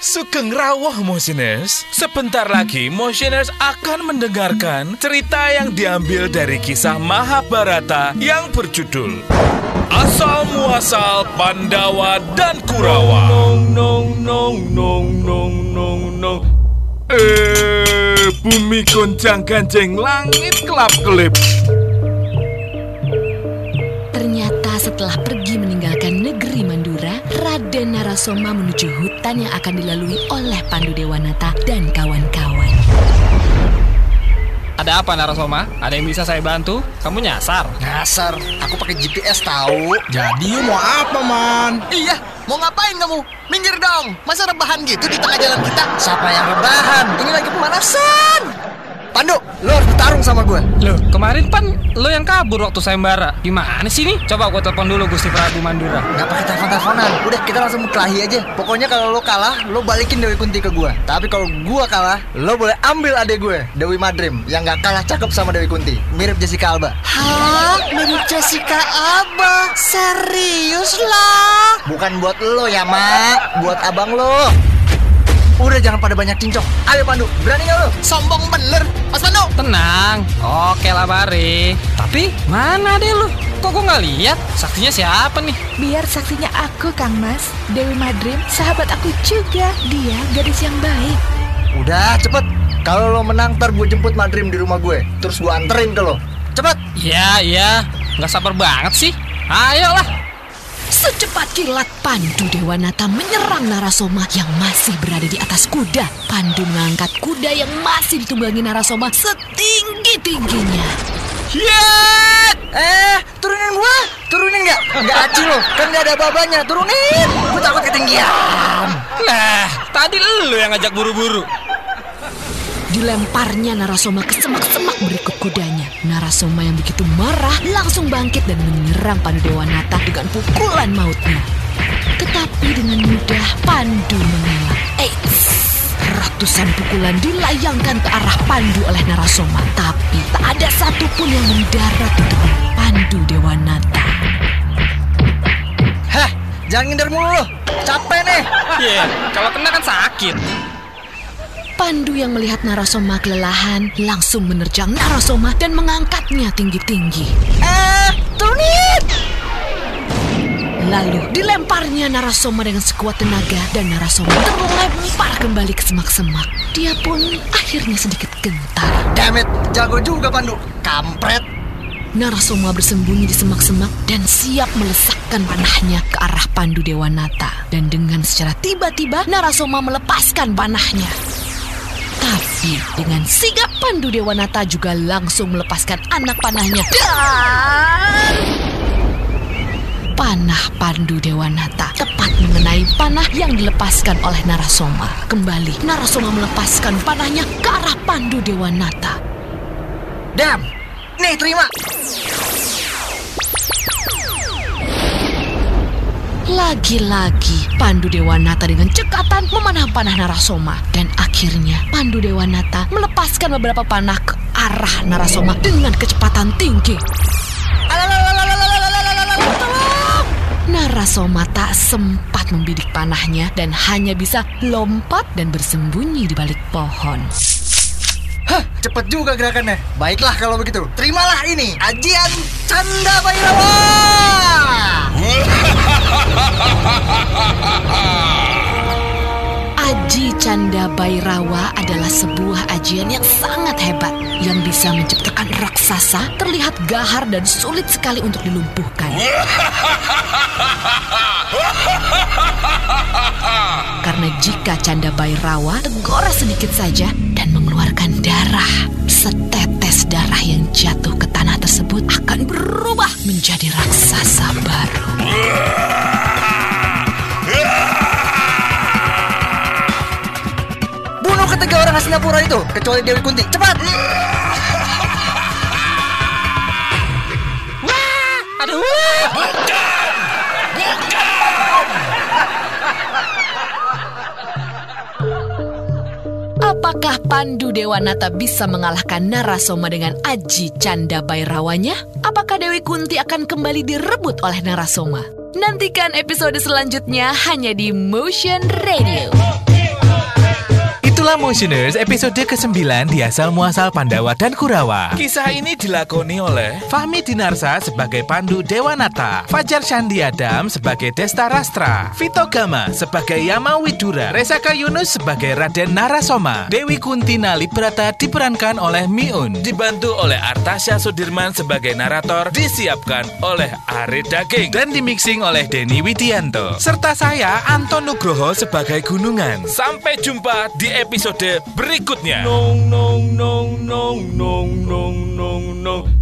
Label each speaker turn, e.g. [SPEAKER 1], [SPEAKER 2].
[SPEAKER 1] Sugeng rawuh Motioners. Sebentar lagi Motioners akan mendengarkan cerita yang diambil dari kisah Mahabharata yang berjudul Asal Muasal Pandawa dan Kurawa. Nong nong nong nong nong nong nong. Eh, bumi goncang ganjeng langit kelap kelip.
[SPEAKER 2] Ternyata setelah pergi Raden Narasoma menuju hutan yang akan dilalui oleh Pandu Dewanata dan kawan-kawan.
[SPEAKER 3] Ada apa Narasoma? Ada yang bisa saya bantu? Kamu nyasar?
[SPEAKER 4] Nyasar, aku pakai GPS tahu.
[SPEAKER 5] Jadi you mau apa man?
[SPEAKER 4] Iya, mau ngapain kamu? Minggir dong. Masa rebahan gitu di tengah jalan kita? Siapa yang rebahan? Ini lagi pemanasan. Pandu, lo harus bertarung sama gue.
[SPEAKER 3] Loh, kemarin pan lo yang kabur waktu sayembara. Gimana sih nih? Coba gue telepon dulu Gusti Prabu Mandura.
[SPEAKER 4] Gak pakai telepon-teleponan. Udah, kita langsung kelahi aja. Pokoknya kalau lo kalah, lo balikin Dewi Kunti ke gue. Tapi kalau gue kalah, lo boleh ambil adek gue, Dewi Madrim, yang gak kalah cakep sama Dewi Kunti. Mirip Jessica Alba.
[SPEAKER 6] Hah? Mirip Jessica Alba? Serius lah?
[SPEAKER 4] Bukan buat lo ya, Mak. Buat abang lo. Udah jangan pada banyak cincong. Ayo Pandu, berani gak lo?
[SPEAKER 6] Sombong bener. Mas Pandu.
[SPEAKER 3] Tenang. Oke lah Bari. Tapi mana deh lu? Kok gue nggak lihat? Saksinya siapa nih?
[SPEAKER 7] Biar saksinya aku, Kang Mas. Dewi Madrim, sahabat aku juga. Dia gadis yang baik.
[SPEAKER 4] Udah, cepet. Kalau lo menang, ntar gue jemput Madrim di rumah gue. Terus gue anterin ke lo. Cepet.
[SPEAKER 3] Iya, iya. Nggak sabar banget sih. Ayolah.
[SPEAKER 2] Secepat kilat Pandu Dewanata menyerang Narasoma yang masih berada di atas kuda. Pandu mengangkat kuda yang masih ditunggangi Narasoma setinggi-tingginya.
[SPEAKER 4] Yet! Eh, turunin gua. Turunin nggak? Nggak aci lo. Kan nggak ada babanya. Turunin. Gue takut ketinggian.
[SPEAKER 3] Nah, tadi lu yang ngajak buru-buru.
[SPEAKER 2] Dilemparnya Narasoma ke semak-semak berikut kudanya. Narasoma yang begitu marah langsung bangkit dan menyerang Pandu Dewanata dengan pukulan mautnya. Tetapi dengan mudah Pandu mengelak. Eits! Ratusan pukulan dilayangkan ke arah Pandu oleh Narasoma. Tapi tak ada satupun yang mendarat di tubuh Pandu Dewanata.
[SPEAKER 4] Hah, jangan ngindar mulu. Capek nih.
[SPEAKER 3] Iya, kalau kena kan sakit.
[SPEAKER 2] Pandu yang melihat Narasoma kelelahan langsung menerjang Narasoma dan mengangkatnya tinggi-tinggi.
[SPEAKER 4] Eh, turunin.
[SPEAKER 2] Lalu dilemparnya Narasoma dengan sekuat tenaga dan Narasoma terlempar kembali ke semak-semak. Dia pun akhirnya sedikit gentar.
[SPEAKER 4] Damn it, jago juga Pandu. Kampret.
[SPEAKER 2] Narasoma bersembunyi di semak-semak dan siap melesakkan panahnya ke arah Pandu Dewanata. Dan dengan secara tiba-tiba Narasoma melepaskan panahnya. Tapi dengan sigap Pandu Dewanata juga langsung melepaskan anak panahnya dan panah Pandu Dewanata tepat mengenai panah yang dilepaskan oleh Narasoma. Kembali Narasoma melepaskan panahnya ke arah Pandu Dewanata.
[SPEAKER 4] Dam. Nih, terima.
[SPEAKER 2] Lagi-lagi Pandu Dewanata dengan cekatan memanah panah Narasoma dan akhirnya Pandu Dewanata melepaskan beberapa panah ke arah Narasoma dengan kecepatan tinggi. Narasoma tak sempat membidik panahnya dan hanya bisa lompat dan bersembunyi di balik pohon.
[SPEAKER 4] Hah, cepet juga gerakannya. Baiklah kalau begitu. Terimalah ini. Ajian Canda Bairawa.
[SPEAKER 2] Canda Bairawa adalah sebuah ajian yang sangat hebat yang bisa menciptakan raksasa terlihat gahar dan sulit sekali untuk dilumpuhkan. Karena jika Canda Bairawa tergores sedikit saja dan mengeluarkan darah, setetes darah yang jatuh ke tanah tersebut akan berubah menjadi raksasa baru.
[SPEAKER 4] Hastinapura itu, kecuali Dewi Kunti. Cepat.
[SPEAKER 3] Aduh.
[SPEAKER 2] Apakah Pandu Dewanata bisa mengalahkan Narasoma dengan Aji Canda Bairawanya? Apakah Dewi Kunti akan kembali direbut oleh Narasoma? Nantikan episode selanjutnya hanya di Motion Radio.
[SPEAKER 1] Itulah Motioners episode ke-9 di asal muasal Pandawa dan Kurawa.
[SPEAKER 8] Kisah ini dilakoni oleh
[SPEAKER 1] Fahmi Dinarsa sebagai Pandu Dewanata, Fajar Shandi Adam sebagai Desta Rastra, Vito Gama sebagai Yama Widura, Resaka Yunus sebagai Raden Narasoma, Dewi Kunti Nalibrata diperankan oleh Miun.
[SPEAKER 8] dibantu oleh Artasya Sudirman sebagai narator disiapkan oleh Ari Daging
[SPEAKER 1] dan dimixing oleh Denny Widianto. Serta saya, Anton Nugroho sebagai Gunungan.
[SPEAKER 8] Sampai jumpa di episode berikutnya. Nong nong nong nong nong nong nong nong